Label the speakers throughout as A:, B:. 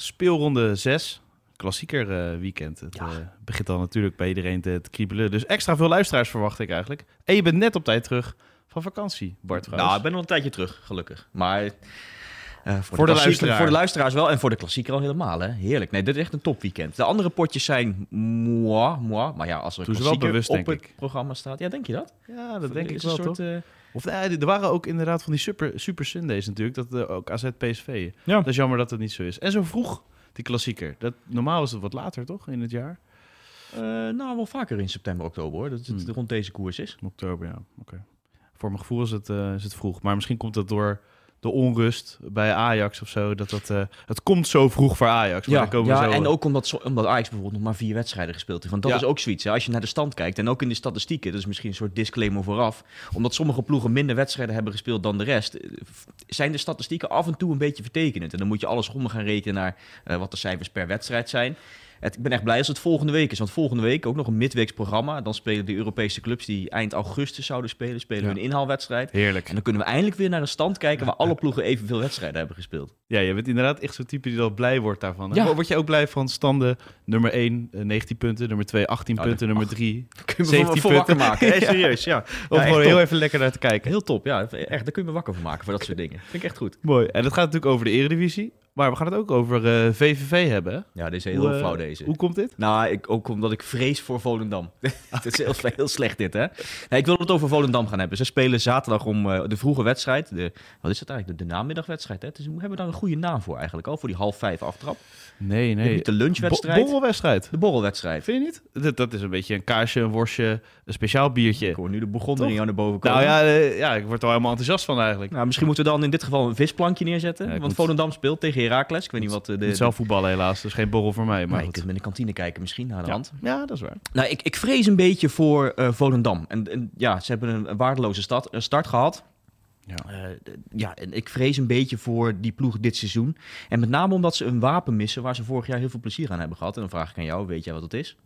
A: speelronde 6. Klassieker uh, weekend. Het ja. uh, begint dan natuurlijk bij iedereen te, te, kriebelen. Dus extra veel luisteraars verwacht ik eigenlijk. En je bent net op tijd terug van vakantie, Bart
B: Nou, ik ben nog een tijdje terug, gelukkig. Maar uh, voor, voor, de, de luisteraar. voor de luisteraars wel en voor de klassieker al helemaal. Hè? Heerlijk. Nee, dit is echt een topweekend. De andere potjes zijn moi, moi. Maar ja, als er een klassieker bewust, op het programma staat... Ja, denk je dat?
A: Ja, dat denk ik wel, soort, toch? Of er waren ook inderdaad van die super, super Sundays natuurlijk. Dat uh, ook AZ PSV. Ja. Dat is jammer dat het niet zo is. En zo vroeg, die klassieker. Dat, normaal is het wat later, toch? In het jaar?
B: Uh, nou, wel vaker in september, oktober hoor. Dat het hmm. rond deze koers is.
A: Oktober, ja. Oké. Voor mijn gevoel is het, uh, is het vroeg. Maar misschien komt dat door de onrust bij Ajax of zo. Dat dat, uh, het komt zo vroeg voor Ajax.
B: Maar ja,
A: komen
B: ja
A: zo...
B: en ook omdat, omdat Ajax bijvoorbeeld nog maar vier wedstrijden gespeeld heeft. Want dat ja. is ook zoiets. Hè? Als je naar de stand kijkt en ook in de statistieken, dat is misschien een soort disclaimer vooraf. Omdat sommige ploegen minder wedstrijden hebben gespeeld dan de rest, eh, zijn de statistieken af en toe een beetje vertekenend. En dan moet je alles om gaan rekenen naar uh, wat de cijfers per wedstrijd zijn. Het, ik ben echt blij als het volgende week is. Want volgende week ook nog een midweeks programma. Dan spelen de Europese clubs die eind augustus zouden spelen, spelen ja. hun inhaalwedstrijd.
A: Heerlijk.
B: En dan kunnen we eindelijk weer naar een stand kijken waar alle ploegen evenveel wedstrijden hebben gespeeld.
A: Ja, je bent inderdaad echt zo'n type die wel blij wordt daarvan. Ja. Word je ook blij van standen nummer 1, 19 eh, punten, nummer 2, 18 oh, punten, nummer 3, 17 punten.
B: maken. Serieus, ja.
A: Om gewoon heel even lekker naar te kijken.
B: Heel top, ja. Echt, daar kun je me wakker van maken voor dat soort dingen. Vind ik echt goed.
A: Mooi. En dat gaat natuurlijk over de Eredivisie. Maar we gaan het ook over uh, VVV hebben. Hè?
B: Ja, dit is heel hoe, flauw deze.
A: Hoe komt dit?
B: Nou, ik, ook omdat ik vrees voor Volendam. het is heel, heel, slecht dit, hè? Nee, ik wil het over Volendam gaan hebben. Ze spelen zaterdag om uh, de vroege wedstrijd. De, wat is het eigenlijk? De, de namiddagwedstrijd, hè? Dus we hebben daar een goede naam voor eigenlijk al, voor die half vijf aftrap.
A: Nee, nee.
B: Niet de lunchwedstrijd.
A: Bo borrelwedstrijd.
B: De borrelwedstrijd.
A: Vind je niet? Dat, dat is een beetje een kaasje, een worstje, een speciaal biertje.
B: Ik hoor nu de begonnen aan de boven komen.
A: Nou ja, uh, ja, ik word er helemaal enthousiast van eigenlijk.
B: Nou, misschien moeten we dan in dit geval een visplankje neerzetten. Ja, want moet... Volendam speelt tegen Heracles. Ik weet niet wat de...
A: de zelf voetballen helaas, dus geen borrel voor mij. Maar
B: nee, je kunt met de kantine kijken misschien naar de
A: ja.
B: hand.
A: Ja, dat is waar.
B: Nou, ik, ik vrees een beetje voor uh, Volendam. En, en, ja, ze hebben een waardeloze start, een start gehad. Ja. Uh, ja, en ik vrees een beetje voor die ploeg dit seizoen. En met name omdat ze een wapen missen waar ze vorig jaar heel veel plezier aan hebben gehad. En dan vraag ik aan jou, weet jij wat het is?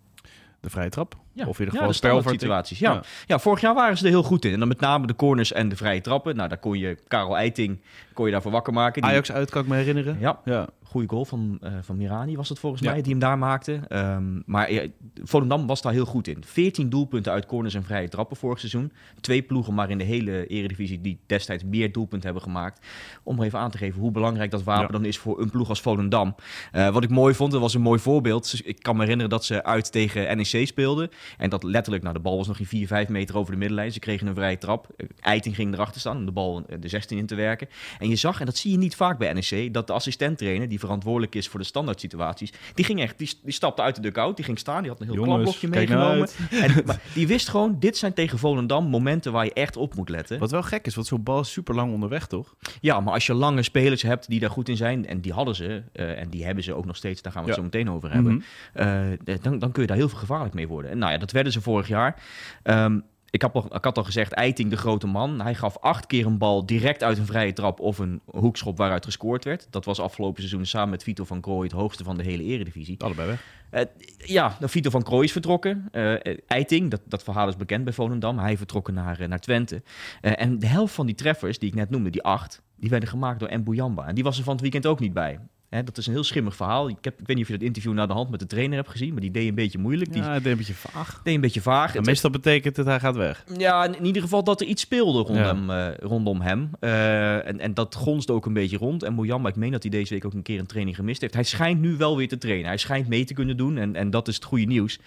A: De vrije trap?
B: Ja.
A: Of in ieder
B: geval
A: ja,
B: de situaties. Ja. ja. Ja. vorig jaar waren ze er heel goed in. En dan met name de corners en de vrije trappen. Nou, daar kon je Karel Eiting kon je daarvoor wakker maken.
A: Die... Ajax uit, kan ik me herinneren.
B: Ja, ja. goede goal van, uh, van Mirani was het volgens mij, die hem daar maakte. Um, maar ja, Volendam was daar heel goed in. 14 doelpunten uit corners en vrije trappen vorig seizoen. Twee ploegen maar in de hele eredivisie die destijds meer doelpunten hebben gemaakt. Om even aan te geven hoe belangrijk dat wapen dan is voor een ploeg als Volendam. Uh, wat ik mooi vond, dat was een mooi voorbeeld. Ik kan me herinneren dat ze uit tegen NEC speelden. En dat letterlijk, nou de bal was nog in 4, 5 meter over de middenlijn. Ze kregen een vrije trap. Eiting ging erachter staan om de bal de 16 in te werken. En je zag, en dat zie je niet vaak bij NEC, dat de assistent-trainer, die verantwoordelijk is voor de standaard situaties, die ging echt, die, die stapte uit de dugout, die ging staan, die had een heel klapblokje meegenomen. En, maar die wist gewoon, dit zijn tegen Volendam momenten waar je echt op moet letten.
A: Wat wel gek is, want zo'n bal is super lang onderweg, toch?
B: Ja, maar als je lange spelers hebt die daar goed in zijn, en die hadden ze, uh, en die hebben ze ook nog steeds, daar gaan we het ja. zo meteen over hebben, mm -hmm. uh, dan, dan kun je daar heel veel mee worden. En nou ja, dat werden ze vorig jaar. Um, ik, heb al, ik had al gezegd, Eiting, de grote man. Hij gaf acht keer een bal direct uit een vrije trap of een hoekschop waaruit gescoord werd. Dat was afgelopen seizoen samen met Vito van Krooi het hoogste van de hele eredivisie.
A: Allebei weg.
B: Uh, ja, nou, Vito van Krooi is vertrokken. Uh, Eiting, dat, dat verhaal is bekend bij Volendam. Hij vertrokken naar, uh, naar Twente. en de helft van die treffers die ik net noemde, die acht, die werden gemaakt door Mbuyamba. En die was er van het weekend ook niet bij. Hè, dat is een heel schimmig verhaal. Ik, heb, ik weet niet of je dat interview naar de hand met de trainer hebt gezien, maar die deed een beetje moeilijk. Die
A: ja, deed een beetje vaag.
B: Deed een beetje vaag.
A: En meestal betekent het hij gaat weg.
B: Ja, in, ieder geval dat er iets speelde rondom, ja. uh, rondom hem. Uh, en, en dat gonst ook een beetje rond. En Mojamba, ik meen dat hij deze week ook een keer een training gemist heeft. Hij schijnt nu wel weer te trainen. Hij schijnt mee te kunnen doen. En, en dat is het goede nieuws.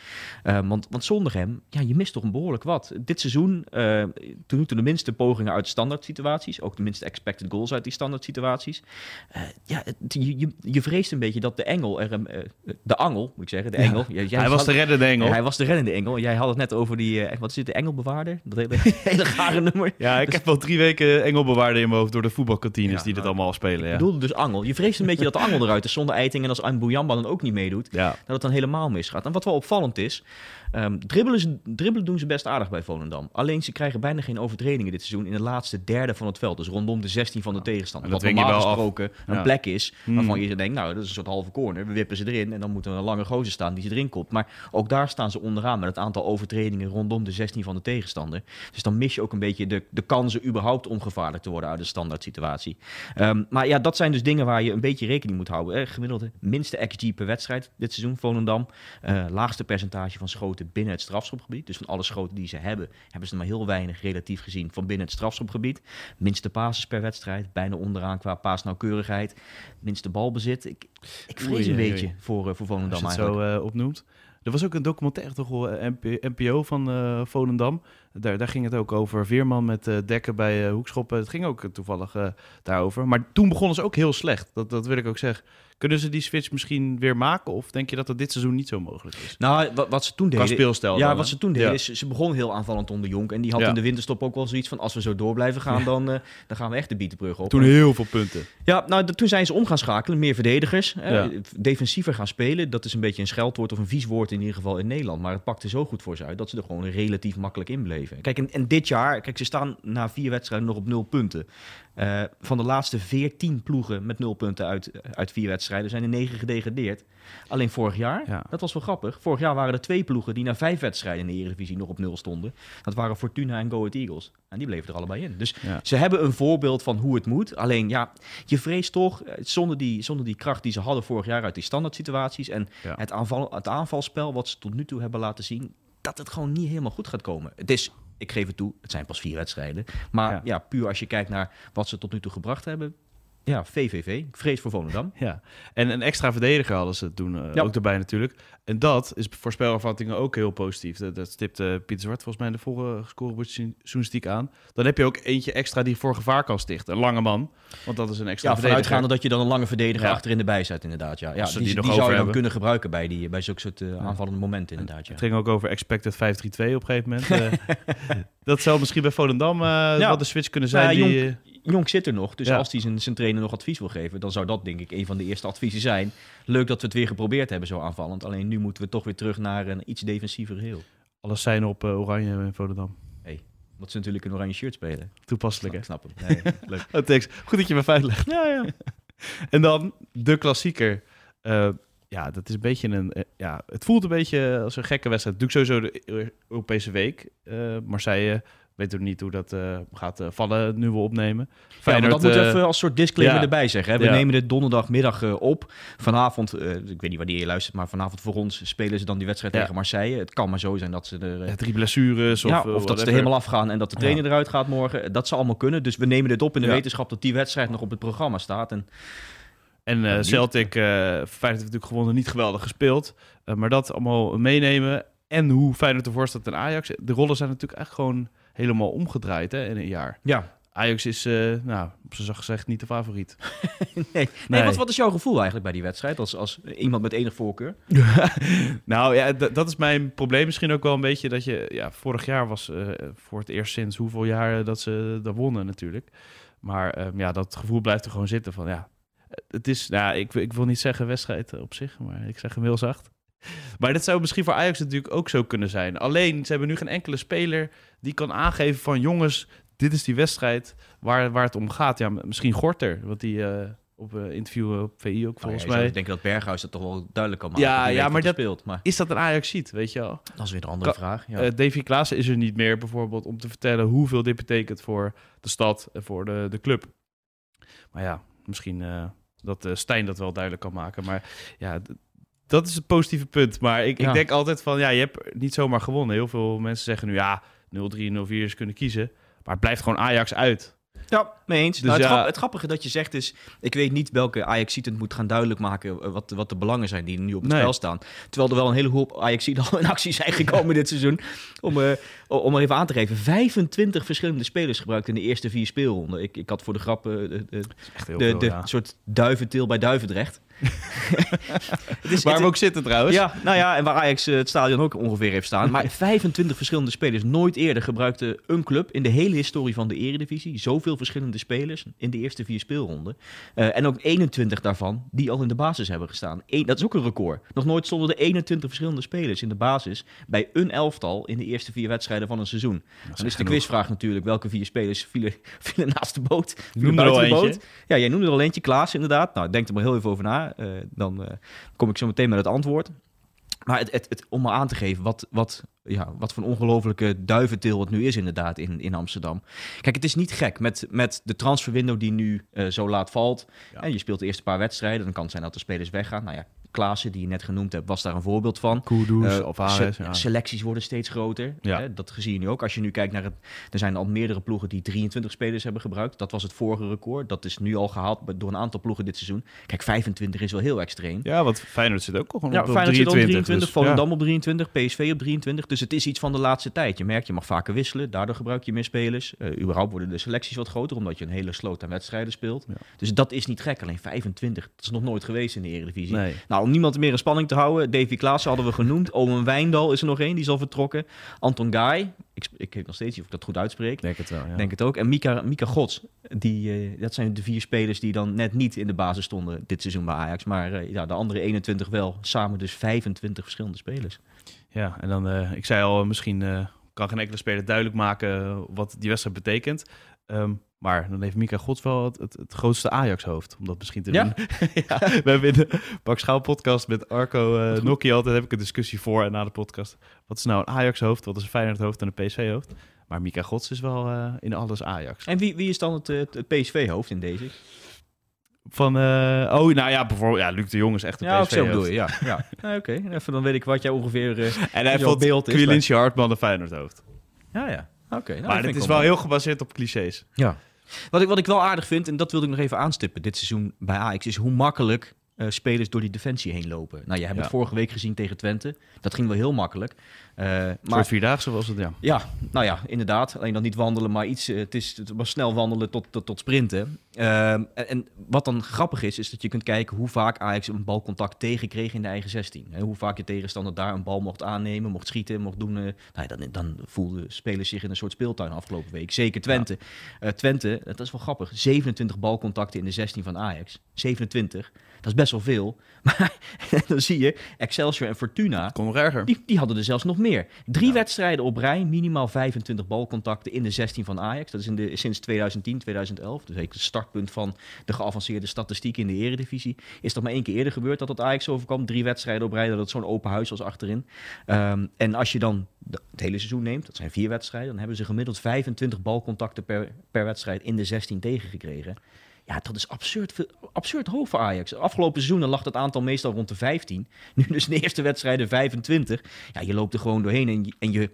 B: Uh, want, want zonder hem, ja, je mist toch een behoorlijk wat. Dit seizoen, toen toen de minste pogingen uit standaard situaties. Ook de minste expected goals uit die standaard situaties. ja, het, je, je, je vreest een beetje dat de engel, er, uh, de angel, moet ik zeggen, de engel.
A: Jij, hij was de reddende engel.
B: hij was de reddende engel. Jij had het net over die, uh, wat is het, de engelbewaarder? Dat hele, hele gare nummer.
A: Ja, ik dus, heb wel drie weken engelbewaarder in mijn hoofd door de voetbalkantines die dit allemaal spelen. Ja.
B: Ik bedoelde dus angel. Je vreest een beetje dat de angel eruit is zonder Eiting en als Boujamba dan ook niet meedoet, dat het dan helemaal misgaat. En wat wel opvallend is, Um, dribbelen, dribbelen, doen ze best aardig bij Volendam. Alleen ze krijgen bijna geen overtredingen dit seizoen in de laatste derde van het veld. Dus rondom de 16 van de tegenstander. Wat normaal gesproken een plek is waarvan je denkt, nou dat is een soort halve corner. We wippen ze erin en dan moet er een lange gozer staan die ze erin kopt. Maar ook daar staan ze onderaan met het aantal overtredingen rondom de 16 van de tegenstander. Dus dan mis je ook een beetje de, de kansen überhaupt om gevaarlijk te worden uit de standaard situatie. Ehm, maar ja, dat zijn dus dingen waar je een beetje rekening moet houden. Eh, gemiddelde minste XG per wedstrijd dit seizoen Volendam. Uh, laagste percentage van schoten binnen het strafschopgebied. Dus van alle schoten die ze hebben, hebben ze maar heel weinig relatief gezien van binnen het strafschopgebied. Minste passes per wedstrijd, bijna onderaan qua paasnauwkeurigheid. Minste balbezit. Ik, ik vrees een beetje voor, uh, voor Volendam
A: Als je
B: het
A: eigenlijk. zo uh, opnoemt. Er was ook een documentaire toch wel, eh, NPO van uh, Volendam. Daar, daar ging het ook over. Veerman met uh, dekken bij uh, hoekschoppen. Het ging ook toevallig daarover. Maar toen begonnen ze ook heel slecht. Dat, dat wil ik ook zeggen. Kunnen ze die switch misschien weer maken? Of denk je dat dat dit seizoen niet zo mogelijk is?
B: Nou, wat, wat ze toen deden...
A: Qua speelstijl
B: Ja, wat ze toen deden is... Ze begon heel aanvallend onder Jonk. En die had in de winterstop ook wel zoiets van... Als we zo door blijven gaan, dan, uh, dan gaan we echt de bietenbrug op.
A: Toen heel veel punten.
B: Ja, nou, toen zijn ze om gaan schakelen. Meer verdedigers. Eh, defensiever gaan spelen. Dat is een beetje een scheldwoord of een vies woord in ieder geval in Nederland. Maar het pakte zo goed voor ze uit... dat ze er gewoon relatief makkelijk in bleven. Kijk, en, en dit jaar... Kijk, ze staan na vier wedstrijden nog op nul punten. Uh, van de laatste 14 ploegen met nul punten uit, uit vier wedstrijden zijn er negen gedegradeerd. Alleen vorig jaar, dat was wel grappig. Vorig jaar waren er twee ploegen die na vijf wedstrijden in de Eredivisie nog op nul stonden. Dat waren Fortuna en Go Ahead Eagles. En die bleven er allebei in. Dus ze hebben een voorbeeld van hoe het moet. Alleen ja, je vreest toch, eh, zonder die, zonder die kracht die ze hadden vorig jaar uit die standaard situaties en het, aanval, het aanvalspel wat ze tot nu toe hebben laten zien, dat het gewoon niet helemaal goed gaat komen. Het is ik geef het toe, het zijn pas vier wedstrijden. Maar ja. puur als je kijkt naar wat ze tot nu toe gebracht hebben, ja, VVV. Ik vrees voor Volendam.
A: Ja, en een extra verdediger hadden ze toen uh, ook erbij natuurlijk. En dat is voor spelervattingen ook heel positief. Dat, dat stipt uh, Pieter Zwart volgens mij in de vorige scorebordjournalistiek aan. Dan heb je ook eentje extra die voor gevaar kan stichten. Een lange man, want dat is een extra
B: ja, vanuitgaande dat je dan een lange verdediger ja. achterin erbij zet inderdaad. Ja, ja die, die, die zou je dan kunnen gebruiken bij, die, bij zulke soort uh, aanvallende momenten inderdaad. Ja.
A: Het ging ook over expected 5-3-2 op een gegeven moment. dat zou misschien bij Volendam wat de switch kunnen zijn. die,
B: Jonk zit er nog, dus als hij zijn, zijn trainer nog advies wil geven, dan zou dat denk ik een van de eerste adviezen zijn. Leuk dat we het weer geprobeerd hebben zo aanvallend. Alleen nu moeten we toch weer terug naar een iets defensiever geheel.
A: Alles zijn op uh, oranje in Volendam.
B: Hey, wat ze natuurlijk een oranje shirt spelen.
A: Toepasselijk,
B: hè? Snap hem. Nee,
A: leuk. oh, thanks. Goed dat je me legt.
B: Ja, ja.
A: en dan de klassieker. Uh, ja, dat is een beetje een. Uh, ja, het voelt een beetje als een gekke wedstrijd. Doe ik sowieso de Europese week. Uh, Marseille weet ook niet hoe dat uh, gaat uh, vallen nu we opnemen.
B: Feyenoord, ja, dat moet uh, even als soort disclaimer ja. erbij zeggen. Hè? We ja. nemen dit donderdagmiddag op. Vanavond, ik weet niet wanneer je luistert, maar vanavond voor ons spelen ze dan die wedstrijd tegen Marseille. Het kan maar zo zijn dat ze er...
A: drie blessures of,
B: of dat ze er helemaal afgaan en dat de trainer eruit gaat morgen. Dat zou allemaal kunnen. Dus we nemen dit op in de wetenschap dat die wedstrijd nog op het programma staat. En,
A: en Celtic, uh, Feyenoord heeft natuurlijk gewonnen, niet geweldig gespeeld. maar dat allemaal meenemen en hoe Feyenoord ervoor staat en Ajax. De rollen zijn natuurlijk echt gewoon helemaal omgedraaid hè, in een jaar.
B: Ja.
A: Ajax is, uh, nou, op zijn gezegd, niet de favoriet.
B: nee. nee. nee wat, wat, is jouw gevoel eigenlijk bij die wedstrijd, als, als iemand met enig voorkeur?
A: nou ja, dat is mijn probleem misschien ook wel een beetje, dat je, ja, vorig jaar was uh, voor het eerst sinds hoeveel jaar dat ze dat wonnen natuurlijk. Maar um, ja, dat gevoel blijft er gewoon zitten van, ja, het is, nou, ik, ik wil niet zeggen wedstrijd op zich, maar ik zeg hem heel zacht. Maar dat zou misschien voor Ajax natuurlijk ook zo kunnen zijn. Alleen, ze hebben nu geen enkele speler die kan aangeven van... jongens, dit is die wedstrijd waar, waar het om gaat. Ja, misschien Gorter, want die... Uh, op uh, interview op VI ook volgens oh ja, mij.
B: Ik denk dat Berghuis dat toch wel duidelijk kan maken.
A: Ja, ja maar dat speelt. Maar is dat een Ajax ziet, weet je wel?
B: Dat is weer een andere vraag. Ja.
A: Uh, Davy Klaassen is er niet meer bijvoorbeeld om te vertellen hoeveel dit betekent voor de stad en voor de, de club. Maar ja, misschien dat Stijn dat wel duidelijk kan maken. Maar ja, dat is het positieve punt. Maar ik, ik denk altijd van, ja, je hebt niet zomaar gewonnen. Heel veel mensen zeggen nu, ja, 0-3, 0-4 is kunnen kiezen. Maar het blijft gewoon Ajax uit.
B: Ja, mee eens.
A: Dus
B: Nou, het,
A: ja-
B: grap- het grappige dat je zegt is... ik weet niet welke ajax het moet gaan duidelijk maken... eh, wat, wat de belangen zijn die nu op het
A: Nee.
B: spel staan. Terwijl er wel een hele hoop ajax al in actie zijn gekomen dit seizoen. Om, eh, om er even aan te geven. 25 verschillende spelers gebruikt in de eerste vier speelronden. Ik, ik had voor de grap eh, de, de, de,
A: veel,
B: de
A: ja.
B: soort duiventil bij Duivendrecht.
A: Waar
B: het-
A: we ook zitten trouwens.
B: ja, nou ja, en waar Ajax eh, het stadion ook ongeveer heeft staan. Maar 25 verschillende spelers. Nooit eerder gebruikte een club in de hele historie van de Eredivisie zoveel verschillende spelers in de eerste vier speelronden. Eh, en ook 21 daarvan die al in de basis hebben gestaan. Eén- dat is ook een record. Nog nooit stonden er 21 verschillende spelers in de basis bij een elftal in de eerste vier wedstrijden van een seizoen. Dan is de
A: genoeg.
B: quizvraag natuurlijk welke vier spelers vielen, vielen naast de boot.
A: Noem er al
B: de
A: eentje.
B: boot. Ja, jij noemde er al eentje, Klaas inderdaad. Nou, denk er maar heel even over na. Eh, dan eh, kom ik zo meteen met het antwoord. Maar het, het, het, om maar aan te geven wat, wat, ja, wat voor een ongelofelijke duiventil het nu is inderdaad in, in Amsterdam. Kijk, het is niet gek met, met de transferwindow die nu eh, zo laat valt.
A: Ja.
B: En je speelt de eerste paar wedstrijden, dan kan het zijn dat de spelers weggaan. Nou ja, Klaassen, die je net genoemd hebt, was daar een voorbeeld van.
A: Kudus
B: Eh,
A: of Ares.
B: se-
A: ja.
B: Selecties worden steeds groter.
A: Ja.
B: Hè, dat zie je nu ook. Als je nu kijkt naar het... Er zijn al meerdere ploegen die 23 spelers hebben gebruikt. Dat was het vorige record. Dat is nu al gehaald door een aantal ploegen dit seizoen. Kijk, 25 is wel heel extreem.
A: Ja, want Feyenoord zit ook gewoon
B: Ja,
A: op, op
B: Feyenoord zit op
A: 23.
B: 23,
A: dus,
B: Volendam op 23, PSV op 23. Dus het is iets van de laatste tijd. Je merkt, je mag vaker wisselen. Daardoor gebruik je meer spelers. Eh überhaupt worden de selecties wat groter, omdat je een hele sloot aan wedstrijden speelt.
A: Ja.
B: Dus dat is niet gek. Alleen 25, dat is nog nooit geweest in de Eredivisie.
A: Nee.
B: Nou, om niemand meer in spanning te houden, Davy Klaassen hadden we genoemd. Owen Wijndal is er nog één, die is al vertrokken. Anton Guy, ik, ik weet nog steeds niet of ik dat goed uitspreek.
A: Denk het wel, ja.
B: Denk het ook. En Mika, Mika Gods, die, eh, dat zijn de vier spelers die dan net niet in de basis stonden dit seizoen bij Ajax. Maar eh, ja, de andere 21 wel. Samen dus 25 verschillende spelers.
A: Ja, en dan, eh, ik zei al, misschien kan geen enkele speler duidelijk maken wat die wedstrijd betekent. Ehm, maar dan heeft Mika Gods wel het, het, het grootste Ajax-hoofd, om dat misschien te
B: Ja?
A: doen. ja, we hebben in de Pak podcast met Arco Nokkie altijd heb ik een discussie voor en na de podcast. Wat is nou een Ajax-hoofd, wat is een Feyenoord-hoofd en een PSV-hoofd? Maar Mika Gods is wel eh, in alles Ajax.
B: En wie, wie is dan het, het PSV-hoofd in deze?
A: Van, eh, oh, nou ja, bijvoorbeeld, ja, Luc de Jong is echt een
B: Ja, zo
A: PSV-hoofd.
B: bedoel je, ja. ja. Oké, even dan weet ik wat jij ongeveer... eh,
A: En hij vond
B: beeld is,
A: Quilinci Hartman een Feyenoord-hoofd.
B: ja, ja. Oké. nou,
A: maar het is wel heel gebaseerd op clichés.
B: Ja. Wat ik, wat ik wel aardig vind, en dat wilde ik nog even aanstippen dit seizoen bij Ajax, is hoe makkelijk eh, spelers door die defensie heen lopen. Nou, je hebt
A: Ja.
B: het vorige week gezien tegen Twente. Dat ging wel heel makkelijk. Eh,
A: Maar
B: maar
A: vierdaagse was het, ja.
B: ja, nou ja, inderdaad. Alleen dan niet wandelen, maar iets. eh, het, is, het was snel wandelen tot, tot, tot sprinten. Ehm, en, en wat dan grappig is, is dat je kunt kijken hoe vaak Ajax een balcontact tegenkreeg in de eigen 16. Hè, hoe vaak je tegenstander daar een bal mocht aannemen, mocht schieten, mocht doen. eh, nou ja, dan, dan voelden spelers zich in een soort speeltuin afgelopen week. Zeker Twente. Eh, Twente, dat is wel grappig. 27 balcontacten in de 16 van Ajax. 27. Dat is best wel veel. Maar dan zie je, Excelsior en Fortuna,
A: nog erger.
B: die, die hadden er zelfs nog meer. Drie wedstrijden op rij, minimaal 25 balcontacten in de 16 van Ajax. Dat is in de, sinds 2010, 2011. Dus eigenlijk het startpunt van de geavanceerde statistiek in de eredivisie. Is dat maar één keer eerder gebeurd dat het Ajax overkwam. Drie wedstrijden op rij, dat het zo'n open huis was achterin. Ehm, en als je dan de- het hele seizoen neemt, dat zijn vier wedstrijden... dan hebben ze gemiddeld 25 balcontacten per, per wedstrijd in de 16 tegengekregen. Ja, dat is absurd, absurd hoog voor Ajax. Afgelopen seizoenen lag dat aantal meestal rond de 15. Nu dus in de eerste wedstrijden 25. Ja, je loopt er gewoon doorheen. En je, en je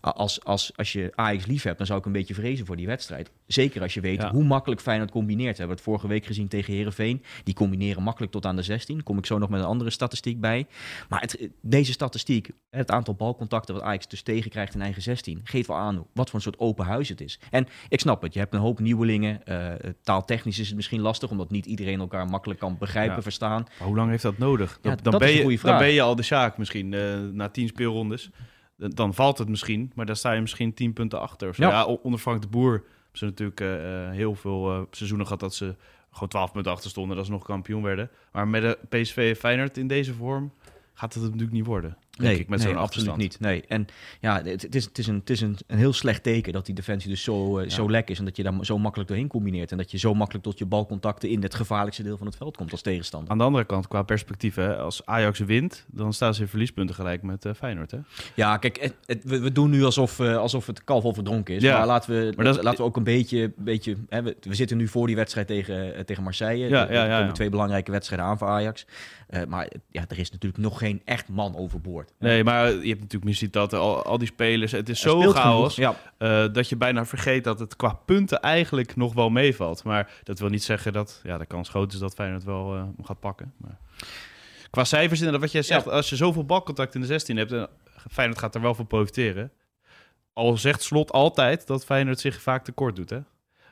B: als, als, als je Ajax lief hebt, dan zou ik een beetje vrezen voor die wedstrijd. Zeker als je weet
A: Ja.
B: hoe makkelijk Feyenoord combineert. We hebben het vorige week gezien tegen Herenveen. Die combineren makkelijk tot aan de 16. Kom ik zo nog met een andere statistiek bij. Maar het, deze statistiek, het aantal balcontacten wat Ajax dus tegenkrijgt in eigen 16, geeft wel aan wat voor een soort open huis het is. En ik snap het, je hebt een hoop nieuwelingen. eh, taaltechnisch is het misschien lastig, omdat niet iedereen elkaar makkelijk kan begrijpen,
A: Ja.
B: verstaan.
A: Maar hoe lang heeft dat nodig? Dan,
B: Ja,
A: dan
B: dat
A: ben je, dan ben je al de Sjaak misschien eh, na tien speelrondes. Dan, valt het misschien, maar dan sta je misschien tien punten achter. of zo.
B: Ja.
A: Ja. onder Frank de Boer ze natuurlijk eh, eh, heel veel seizoenen gehad dat ze gewoon 12 punten achter stonden, dat ze nog kampioen werden. Maar met de PSV en Feyenoord in deze vorm gaat het natuurlijk niet worden. Denk ik, met zo'n
B: absoluut niet. Nee. En ja, het, het is, het is, een, het is een, een heel slecht teken dat die defensie dus zo, eh, zo lek is. En dat je daar zo makkelijk doorheen combineert. En dat je zo makkelijk tot je balcontacten in het gevaarlijkste deel van het veld komt als tegenstander.
A: Aan de andere kant, qua perspectief, hè, als Ajax wint, dan staan ze in verliespunten gelijk met eh, Feyenoord. Hè?
B: Ja, kijk, het, het- we, we doen nu alsof, eh, alsof het kalf al verdronken is.
A: Ja.
B: Maar laten we,
A: Maar dat
B: laten we ook een beetje... beetje hè, we, we zitten nu voor die wedstrijd tegen, tegen Marseille.
A: Ja,
B: Er- komen twee belangrijke wedstrijden aan voor Ajax. Maar ja, er is natuurlijk nog geen echt man overboord.
A: Nee, maar je hebt natuurlijk misschien dat al, al die spelers. Het is zo chaos
B: genoeg, Ja,
A: eh, dat je bijna vergeet dat het qua punten eigenlijk nog wel meevalt. Maar dat wil niet zeggen dat ja, de kans groot is dat Feyenoord wel eh, gaat pakken. Maar qua cijfers inderdaad, wat jij zegt,
B: Ja.
A: als je zoveel balcontact in de 16 hebt, en Feyenoord gaat er wel van profiteren. Al zegt Slot altijd dat Feyenoord zich vaak tekort doet, hè?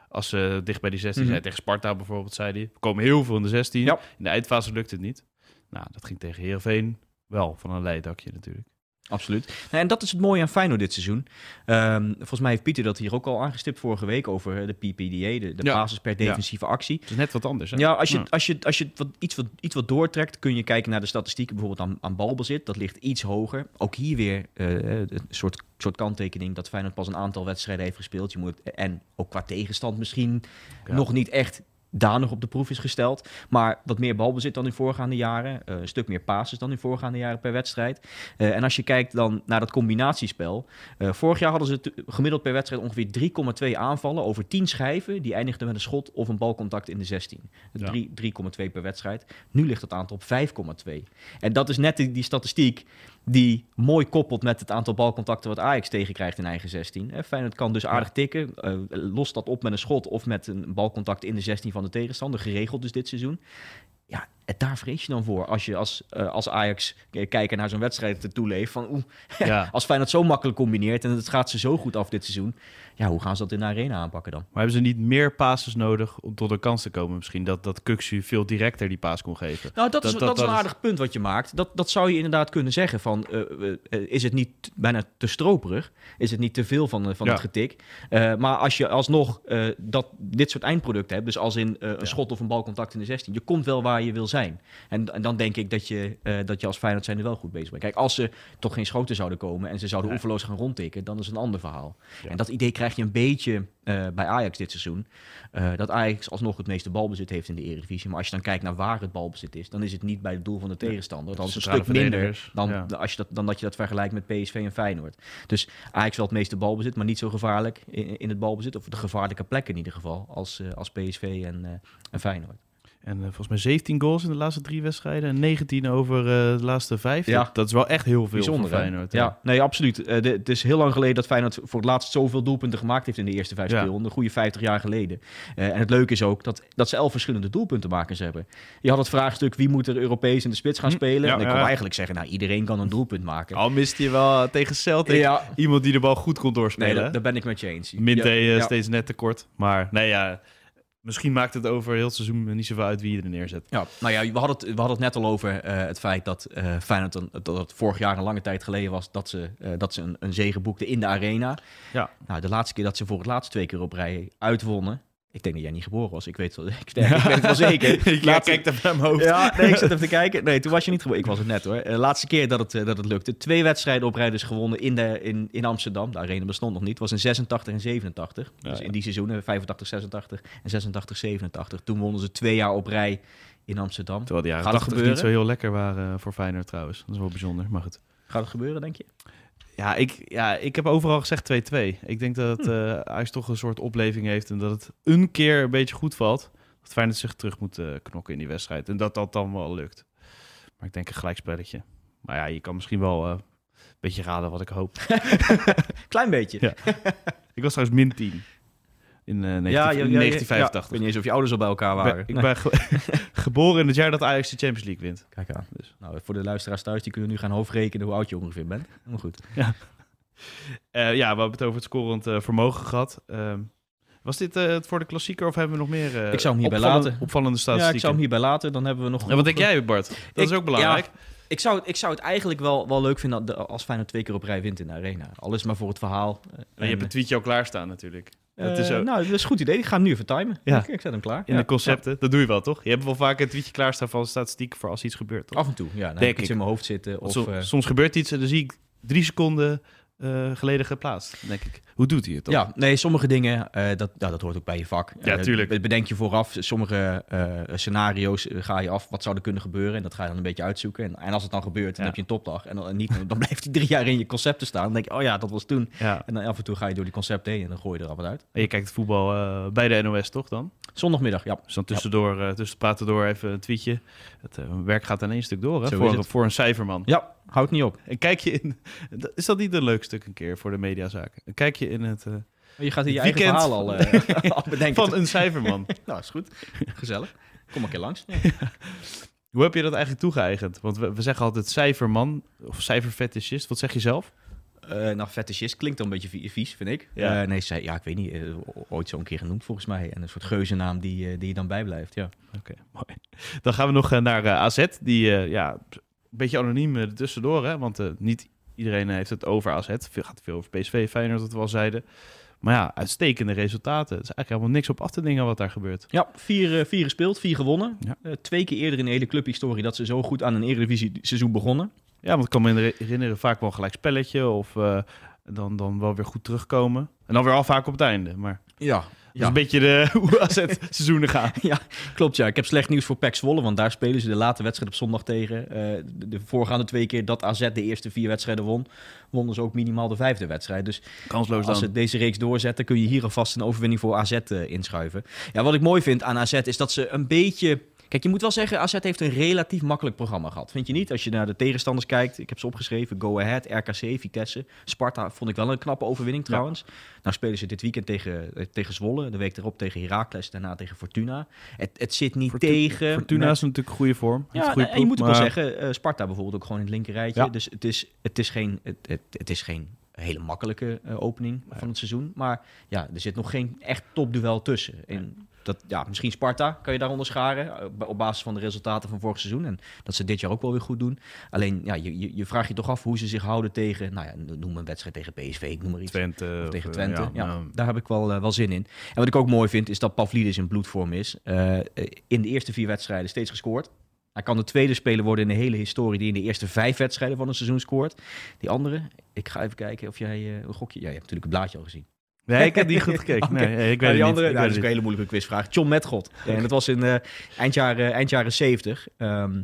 A: Als ze dicht bij die 16
B: Mhm.
A: zijn. Tegen Sparta bijvoorbeeld, zei hij. We komen heel veel in de 16.
B: Ja.
A: In de eindfase lukt het niet. Nou, dat ging tegen Heerenveen wel van een leidakje natuurlijk.
B: absoluut. Nou, en dat is het mooie aan Feyenoord dit seizoen. Ehm, volgens mij heeft Pieter dat hier ook al aangestipt vorige week over eh, de PPDA, de, de
A: Ja.
B: basis per defensieve actie.
A: Het is net wat anders, hè?
B: Ja, als je,
A: Ja.
B: als je, als je wat, iets, wat, iets wat doortrekt, kun je kijken naar de statistieken, bijvoorbeeld aan, aan balbezit. Dat ligt iets hoger. Ook hier weer eh, een soort, soort kanttekening dat Feyenoord pas een aantal wedstrijden heeft gespeeld. Je moet, en ook qua tegenstand misschien nog niet echt danig op de proef is gesteld. Maar wat meer balbezit dan in voorgaande jaren. eh, een stuk meer passes dan in voorgaande jaren per wedstrijd. Eh, en als je kijkt dan naar dat combinatiespel. eh, vorig jaar hadden ze gemiddeld per wedstrijd ongeveer 3,2 aanvallen over 10 schijven. Die eindigden met een schot of een balcontact in de 16.
A: Ja.
B: Drie- 3,2 per wedstrijd. Nu ligt het aantal op 5,2. En dat is net die, die statistiek die mooi koppelt met het aantal balcontacten wat Ajax tegenkrijgt in eigen 16. Eh, Feyenoord kan dus aardig tikken. eh lost dat op met een schot of met een balcontact in de 16 van de tegenstander. Geregeld dus dit seizoen. Daar vrees je dan voor als je als, eh, als Ajax kijker naar zo'n wedstrijd toeleeft. Van, oeh,
A: Ja.
B: als Feyenoord zo makkelijk combineert en het gaat ze zo goed af dit seizoen. Ja, hoe gaan ze dat in de arena aanpakken dan?
A: Maar hebben ze niet meer passes nodig om tot een kans te komen? Misschien dat, dat Kuxu veel directer die paas kon geven.
B: Nou, dat, is,
A: Dat-
B: is een
A: is-
B: aardig punt wat je maakt. Dat, dat zou je inderdaad kunnen zeggen. Van, eh, eh, is het niet bijna te stroperig? Is het niet te veel van, van
A: Ja.
B: het getik? Maar als je alsnog dat, dit soort eindproducten hebt... dus als in een schot of een balcontact in de 16... je komt wel waar je wil zijn. En, en dan denk ik dat je, eh, dat je als Feyenoord zijn er wel goed bezig bent. Kijk, als ze toch geen schoten zouden komen... en ze zouden
A: Nee.
B: oeverloos gaan rondtikken... dan is het een ander verhaal.
A: Ja.
B: En dat idee krijg je een beetje eh, bij Ajax dit seizoen. Eh, dat Ajax alsnog het meeste balbezit heeft in de Eredivisie. Maar als je dan kijkt naar waar het balbezit is, dan is het niet bij het doel van de tegenstander. Dan is het een stuk minder dan,
A: ja.
B: als je dat, dan dat je dat vergelijkt met PSV en Feyenoord. Dus Ajax wel het meeste balbezit, maar niet zo gevaarlijk in, in het balbezit. Of de gevaarlijke plekken in ieder geval, als, als PSV en, en Feyenoord.
A: En eh, volgens mij 17 goals in de laatste drie wedstrijden. En 19 over eh, de laatste vijf.
B: Ja.
A: Dat, dat is wel echt heel veel
B: Bijzonder,
A: voor
B: hè?
A: Feyenoord.
B: Ja, nee, absoluut. Eh, de- het is heel lang geleden dat Feyenoord voor het laatst zoveel doelpunten gemaakt heeft in de eerste vijf
A: Ja.
B: speelronden. Een goede 50 jaar geleden. En het leuke is ook dat, dat ze elf verschillende doelpuntenmakers hebben. Je had het vraagstuk wie moet er Europees in de spits gaan
A: Hm,
B: spelen.
A: ja,
B: en ik
A: ja.
B: kon eigenlijk zeggen, nou iedereen kan een doelpunt maken.
A: Al miste je wel tegen Celtic iemand die de bal goed kon doorspelen.
B: nee, dat, daar ben ik met je eens.
A: Minte steeds net tekort. Maar nee, ja, misschien maakt het over heel het seizoen niet zoveel uit wie je er neerzet.
B: Ja, nou ja, we hadden het, we hadden het net al over eh, het feit dat eh Feyenoord een, dat het vorig jaar een lange tijd geleden was dat ze, eh, dat ze een, een zege boekten in de arena.
A: Ja.
B: Nou, de laatste keer dat ze voor het laatst twee keer op rij uitwonnen. Ik denk dat jij niet geboren was. Ik weet, wel, ik, ik weet het wel zeker.
A: ik
B: Laatste-
A: kijk even naar mijn hoofd.
B: Ja, nee, ik zit even te kijken. Nee, toen was je niet geboren. Ik was het net hoor. De laatste keer dat het, eh, dat het lukte. Twee wedstrijden op rij dus gewonnen in, de, in, in Amsterdam. De arena bestond nog niet. Het was in 86 en 87.
A: Ja,
B: dus in die seizoenen 85, 86 en 86, 87. Toen wonnen ze twee jaar op rij in Amsterdam.
A: Terwijl de jaren
B: Gaat het
A: 80 niet zo heel lekker waren eh, voor Feyenoord trouwens. Dat is wel bijzonder, maar goed.
B: Gaat het gebeuren, denk je?
A: Ja, ik, ja, ik heb overal gezegd 2-2. Ik denk dat het eh Ajax toch een soort opleving heeft en dat het een keer een beetje goed valt. Dat Feyenoord zich terug moet eh, knokken in die wedstrijd. En dat dat dan wel lukt. Maar ik denk een gelijkspelletje. Maar ja, je kan misschien wel eh, een beetje raden wat ik hoop.
B: Klein beetje.
A: Ja. Ik was trouwens min 10 in, eh 19,
B: ja, ja, ja,
A: 1985.
B: Ik weet niet eens of je ouders al bij elkaar waren.
A: ik ben ge- geboren in het jaar dat Ajax de Champions League wint.
B: Kijk aan.
A: Dus.
B: Nou, voor de luisteraars thuis, die kunnen nu gaan hoofdrekenen hoe oud je ongeveer bent. Maar goed.
A: Eh, ja, we hebben het over het scorend eh, vermogen gehad. Ehm, was dit eh, het voor de klassieker of hebben we nog meer eh,
B: Ik zou hem hierbij
A: opvallende-
B: laten.
A: opvallende
B: Ja,
A: statistieken?
B: ik zou hem hierbij laten. Dan hebben we nog...
A: En wat denk jij, Bart? Dat
B: Ik-
A: is ook belangrijk.
B: Ik zou, het- ik zou het eigenlijk wel, wel leuk vinden als Feyenoord twee keer op rij wint in de arena. Alles maar voor het verhaal. Eh,
A: En je
B: en,
A: hebt een tweetje al klaarstaan natuurlijk.
B: Eh,
A: dat is ook-
B: Nou, dat is een goed idee. Ik ga hem nu even timen.
A: Ja.
B: Ik, ik zet hem klaar.
A: In
B: Ja.
A: de concepten. Dat doe je wel, toch? Je hebt wel vaak een tweetje klaarstaan van statistieken voor als iets gebeurt, toch?
B: Af en toe, ja. Dan heb
A: Denk
B: ik iets in mijn hoofd zitten. Of, eh,
A: soms gebeurt iets en dan zie ik drie seconden eh, geleden geplaatst. Dan denk ik, hoe doet hij het toch?
B: Ja, nee, sommige dingen, eh, dat, nou, dat hoort ook bij je vak.
A: Ja,
B: Eh,
A: tuurlijk.
B: bedenk je vooraf. Sommige eh, scenario's ga je af. Wat zou er kunnen gebeuren? En dat ga je dan een beetje uitzoeken. En, en als het dan gebeurt, dan
A: Ja.
B: heb je een topdag. En dan, en niet, dan blijft hij drie jaar in je concepten staan. Dan denk je, oh ja, dat was toen.
A: Ja.
B: En dan af en toe ga je door die concepten heen en dan gooi je er al wat uit.
A: En je kijkt het voetbal eh, bij de NOS, toch dan?
B: Zondagmiddag, ja.
A: Dus dan tussendoor, eh, tussen praten door even een tweetje. Het eh, werk gaat in één stuk door, hè?
B: Zo
A: Voor, voor een cijferman.
B: Ja, houd niet op.
A: En kijk je in... Is dat niet een leuk stuk een keer voor de mediazaken? Een kijkje in het... eh,
B: Je gaat hier je eigen verhaal al, al bedenken.
A: van een cijferman.
B: Nou, is goed. Gezellig. Kom een keer langs.
A: Hoe heb je dat eigenlijk toegeëigend? Want we, we zeggen altijd cijferman of cijferfetischist. Wat zeg je zelf?
B: Eh nou, fetischist klinkt dan een beetje vie- vies, vind ik.
A: Ja.
B: Eh, nee, zij, ja, ik weet niet. eh, ooit zo een keer genoemd volgens mij. En een soort geuzennaam die, die je dan bijblijft, ja.
A: Oké, mooi. Dan gaan we nog naar AZ. Die, ja, een beetje anoniem tussendoor, hè? Want niet iedereen heeft het over AZ. Veel, gaat veel over PSV, Feyenoord, wat we al zeiden. Maar ja, uitstekende resultaten. Het is eigenlijk helemaal niks op af te dingen wat daar gebeurt.
B: Ja, vier, vier gespeeld, vier gewonnen.
A: Ja.
B: Twee keer eerder in de hele clubhistorie dat ze zo goed aan een Eredivisie seizoen begonnen.
A: Ja, want ik kan me herinneren vaak wel gelijk spelletje of eh, dan, dan wel weer goed terugkomen. En dan weer al vaak op het einde. Maar
B: Ja,
A: dat is
B: ja.
A: een beetje de, hoe AZ-seizoenen gaan.
B: klopt ja. Ik heb slecht nieuws voor PEC Zwolle, want daar spelen ze de late wedstrijd op zondag tegen. Eh, de, de voorgaande twee keer dat AZ de eerste vier wedstrijden won, wonnen ze ook minimaal de vijfde wedstrijd. Dus
A: Kansloos
B: Als ze deze reeks doorzetten, kun je hier alvast een overwinning voor AZ eh, inschuiven. Ja, wat ik mooi vind aan AZ is dat ze een beetje... Kijk, je moet wel zeggen, AZ heeft een relatief makkelijk programma gehad. Vind je niet? Als je naar de tegenstanders kijkt, ik heb ze opgeschreven. Go Ahead, RKC, Vitesse. Sparta vond ik wel een knappe overwinning trouwens. Nou spelen ze dit weekend tegen, eh, tegen Zwolle. De week erop tegen Heracles, daarna tegen Fortuna. Het, het zit niet tegen...
A: Fortuna is natuurlijk goede vorm.
B: Ja,
A: goede
B: en je moet ook
A: ploeg,
B: wel zeggen, eh, Sparta bijvoorbeeld ook gewoon in het linkerrijtje.
A: Ja.
B: Dus het is, het, is geen, het, het, het is geen hele makkelijke eh, opening van het seizoen. Maar ja, er zit nog geen echt topduel tussen. En dat, ja, misschien Sparta kan je daaronder scharen eh, op basis van de resultaten van vorig seizoen. En dat ze dit jaar ook wel weer goed doen. Alleen, ja, je, je, je vraagt je toch af hoe ze zich houden tegen, nou ja, noem een wedstrijd tegen PSV, ik noem maar iets.
A: Twente.
B: Of tegen
A: eh,
B: Twente. Ja,
A: nou,
B: daar heb ik wel, eh, wel zin in. En wat ik ook mooi vind, is dat Pavlidis in bloedvorm is. In de eerste vier wedstrijden steeds gescoord. Hij kan de tweede speler worden in de hele historie die in de eerste vijf wedstrijden van een seizoen scoort. Die andere, ik ga even kijken of jij een gokje... Ja, je hebt natuurlijk het blaadje al gezien.
A: Nee, ik heb niet goed gekeken. Nee, ik weet
B: Maar
A: het
B: die
A: niet.
B: andere,
A: Ik
B: nou,
A: weet
B: dat is ook een hele moeilijke quizvraag. John Metgod. en dat was in eh, eind, jaren, eind jaren 70. Ehm,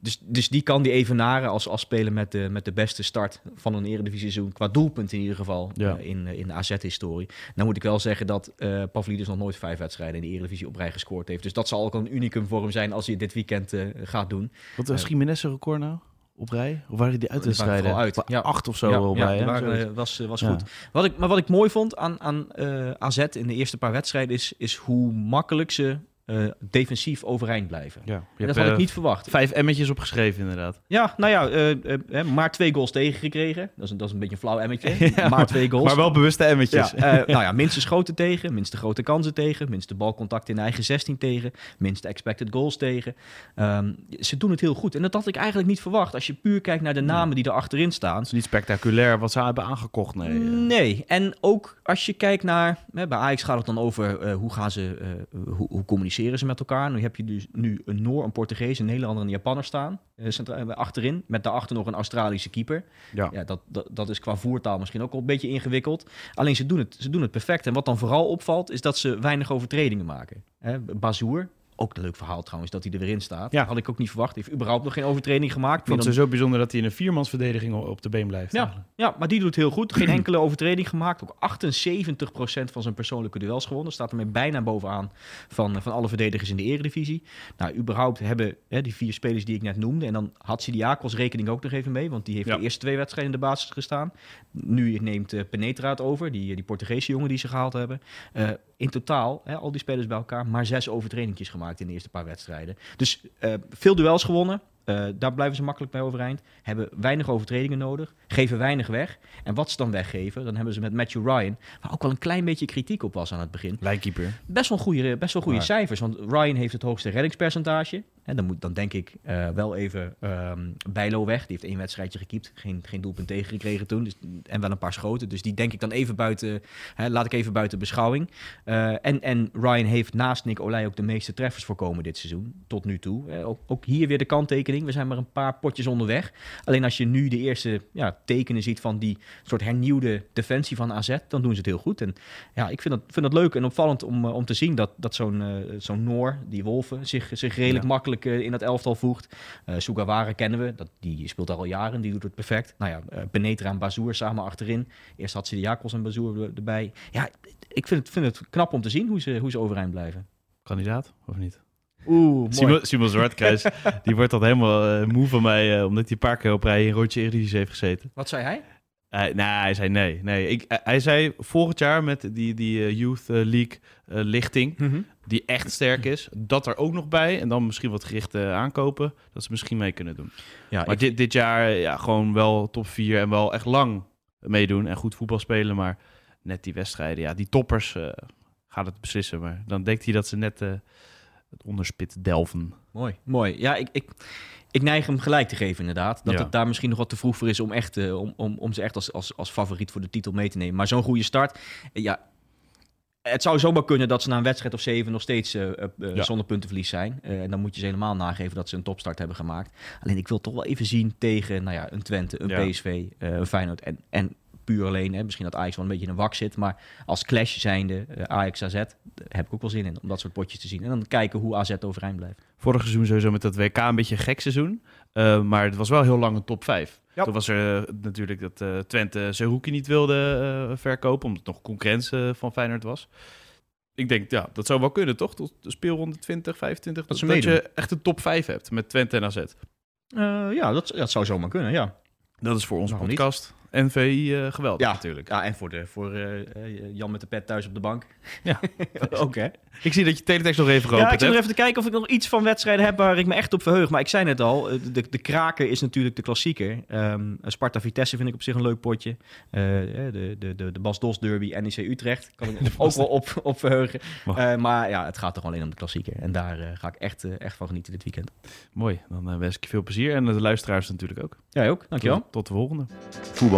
B: dus, dus die kan die evenaren als, als speler met de, met de beste start van een eredivisie seizoen. Qua doelpunt in ieder geval
A: Ja.
B: eh, in, eh, in de AZ-historie. Nou moet ik wel zeggen dat eh Pavlidis nog nooit vijf wedstrijden in de eredivisie op rij gescoord heeft. Dus dat zal ook een unicum voor hem zijn als hij dit weekend eh, gaat doen.
A: Wat was Jiménez een record nou? Op rij? Of waren die uitwedstrijden?
B: uit, ja.
A: Acht of zo
B: ja,
A: op
B: ja,
A: rij,
B: waren, eh, was, eh, was goed. Wat ik, maar wat ik mooi vond aan, aan eh, AZ in de eerste paar wedstrijden is, is hoe makkelijk ze eh, defensief overeind blijven.
A: Ja, hebt,
B: dat had
A: eh,
B: ik niet verwacht.
A: Vijf emmetjes opgeschreven, inderdaad.
B: Ja, nou ja, eh, eh, hè, maar twee goals tegengekregen. Dat is, een- dat is een beetje een flauw emmetje.
A: Ja,
B: maar twee goals.
A: Maar wel bewuste emmetjes.
B: Ja, eh, nou ja, minste schoten tegen, minste grote kansen tegen, minste balcontact in de eigen 16 tegen, minste expected goals tegen. Ehm, ze doen het heel goed. En dat had ik eigenlijk niet verwacht. Als je puur kijkt naar de namen die er achterin staan.
A: Het is niet spectaculair wat ze hebben aangekocht, nee. eh.
B: Nee, en ook als je kijkt naar, hè, bij Ajax gaat het dan over eh, hoe gaan ze, eh, hoe, hoe communiceren ze met elkaar. Nu heb je dus nu een Noor, een Portugees, een Nederlander en een Japanner staan, eh, achterin, met daarachter nog een Australische keeper.
A: Ja.
B: Ja, dat, dat, dat is qua voertaal misschien ook wel een beetje ingewikkeld. Alleen ze doen, het, ze doen het perfect. En wat dan vooral opvalt, is dat ze weinig overtredingen maken. Hè, Bazoer, ook een leuk verhaal trouwens, dat hij er weer in staat.
A: Ja.
B: Had ik ook niet verwacht. Hij heeft überhaupt nog geen overtreding gemaakt.
A: Ik vond het zo bijzonder dat hij in een viermansverdediging op de been blijft.
B: Ja,
A: eigenlijk.
B: ja, maar die doet heel goed. Geen enkele overtreding gemaakt. Ook 78% van zijn persoonlijke duels gewonnen. Staat ermee bijna bovenaan van, van alle verdedigers in de eredivisie. Nou, überhaupt hebben hè, die vier spelers die ik net noemde... en dan had Sidiakos rekening ook nog even mee... want die heeft
A: Ja.
B: de eerste twee wedstrijden in de basis gestaan. Nu neemt eh, Penetra het over, die, die Portugese jongen die ze gehaald hebben. Eh, in totaal, hè, al die spelers bij elkaar... maar zes overtredingjes gemaakt in de eerste paar wedstrijden. Dus eh, veel duels gewonnen. Eh, daar blijven ze makkelijk bij overeind. Hebben weinig overtredingen nodig. Geven weinig weg. En wat ze dan weggeven, dan hebben ze met Matthew Ryan... waar ook wel een klein beetje kritiek op was aan het begin...
A: Lijnkeeper.
B: best wel goede, best wel goede cijfers. Want Ryan heeft het hoogste reddingspercentage. En dan, moet, dan denk ik eh, wel even ehm Bijlo weg. Die heeft één wedstrijdje gekiept. Geen, geen doelpunt tegengekregen toen. Dus, en wel een paar schoten. Dus die denk ik dan even buiten... Hè, laat ik even buiten beschouwing. Eh, en, en Ryan heeft naast Nick Olij ook de meeste treffers voorkomen dit seizoen. Tot nu toe. Eh, ook, ook hier weer de kanttekening. We zijn maar een paar potjes onderweg. Alleen als je nu de eerste ja, tekenen ziet van die soort hernieuwde defensie van AZ... dan doen ze het heel goed. En ja, ik vind dat, vind dat leuk en opvallend om, om te zien dat, dat zo'n zo'n Noor, die Wolven, zich, zich redelijk
A: Ja.
B: makkelijk eh, in dat elftal voegt. Eh Sugawara kennen we, dat, die speelt al jaren, die doet het perfect. Nou ja, eh, Penetra en Bazoer samen achterin. Eerst had ze de Jakos en Bazoer er- erbij. Ja, ik vind het, vind het knap om te zien hoe ze, hoe ze overeind blijven.
A: kandidaat, of niet?
B: Oeh.
A: Simon, Simon Zwartkruis, die wordt dan helemaal moe van mij, omdat hij een paar keer op rij in rondje Eredivisie heeft gezeten.
B: Wat zei hij?
A: Hij, nee, hij zei nee. nee. Ik, hij- hij zei volgend jaar met die, die eh, Youth eh, League eh, lichting, die echt sterk is, dat er ook nog bij, en dan misschien wat gerichte aankopen, dat ze misschien mee kunnen doen.
B: Ja,
A: Maar
B: ik-
A: dit, dit jaar ja, gewoon wel top 4 en wel echt lang meedoen en goed voetbal spelen, maar net die wedstrijden, ja, die toppers gaan het beslissen. Maar dan denkt hij dat ze net het onderspit delven.
B: Mooi, mooi. Ja, ik, ik, ik neig hem gelijk te geven inderdaad. Dat
A: Ja.
B: het daar misschien nog wat te vroeg voor is om, echt, eh, om, om, om ze echt als, als, als favoriet voor de titel mee te nemen. Maar zo'n goede start, eh, ja... Het zou zomaar kunnen dat ze na een wedstrijd of zeven nog steeds eh,
A: Ja.
B: zonder puntenverlies zijn. En dan moet je ze helemaal nageven dat ze een topstart hebben gemaakt. Alleen ik wil toch wel even zien tegen nou ja, een Twente, een
A: Ja.
B: PSV, een Feyenoord en, en puur alleen. Hè, misschien dat Ajax wel een beetje in een wak zit. Maar als clash zijnde, eh, Ajax AZ, daar heb ik ook wel zin in om dat soort potjes te zien. En dan kijken hoe AZ overeind blijft.
A: Vorig seizoen sowieso met dat WK een beetje een gek seizoen. Eh, maar het was wel heel lang een top 5.
B: Ja.
A: Toen was er eh, natuurlijk dat eh, Twente Zerouki niet wilde eh, verkopen, omdat het nog concurrentie eh, van Feyenoord was. Ik denk, ja, dat zou wel kunnen, toch? Tot de speelronde 20, 25.
B: Dat
A: dat
B: meedoen.
A: je echt een top 5 hebt met Twente en AZ.
B: Eh, ja, dat, dat zou zomaar kunnen, ja.
A: Dat is voor onze
B: Waarom
A: podcast. NVI eh geweldig
B: Ja.
A: natuurlijk.
B: Ja, en voor, de, voor eh, eh, Jan met de pet thuis op de bank.
A: Ja.
B: ook hè?
A: Ik zie dat je teletext nog even
B: Ja, ik
A: geopend
B: zit nog even te kijken of ik nog iets van wedstrijden heb waar ik me echt op verheug. Maar ik zei net al, de, de kraker is natuurlijk de klassieker. Ehm Sparta-Vitesse vind ik op zich een leuk potje. Eh, de, de, de, de Bas Dos Derby, NEC Utrecht. Kan ik me ook wel op, op verheugen. Eh, maar ja, het gaat toch alleen om de klassieker. En daar ga ik echt, echt van genieten dit weekend.
A: Mooi, dan wens ik je veel plezier. En de luisteraars natuurlijk ook.
B: Jij ook, dankjewel.
A: Tot, tot de volgende.
C: Voetbal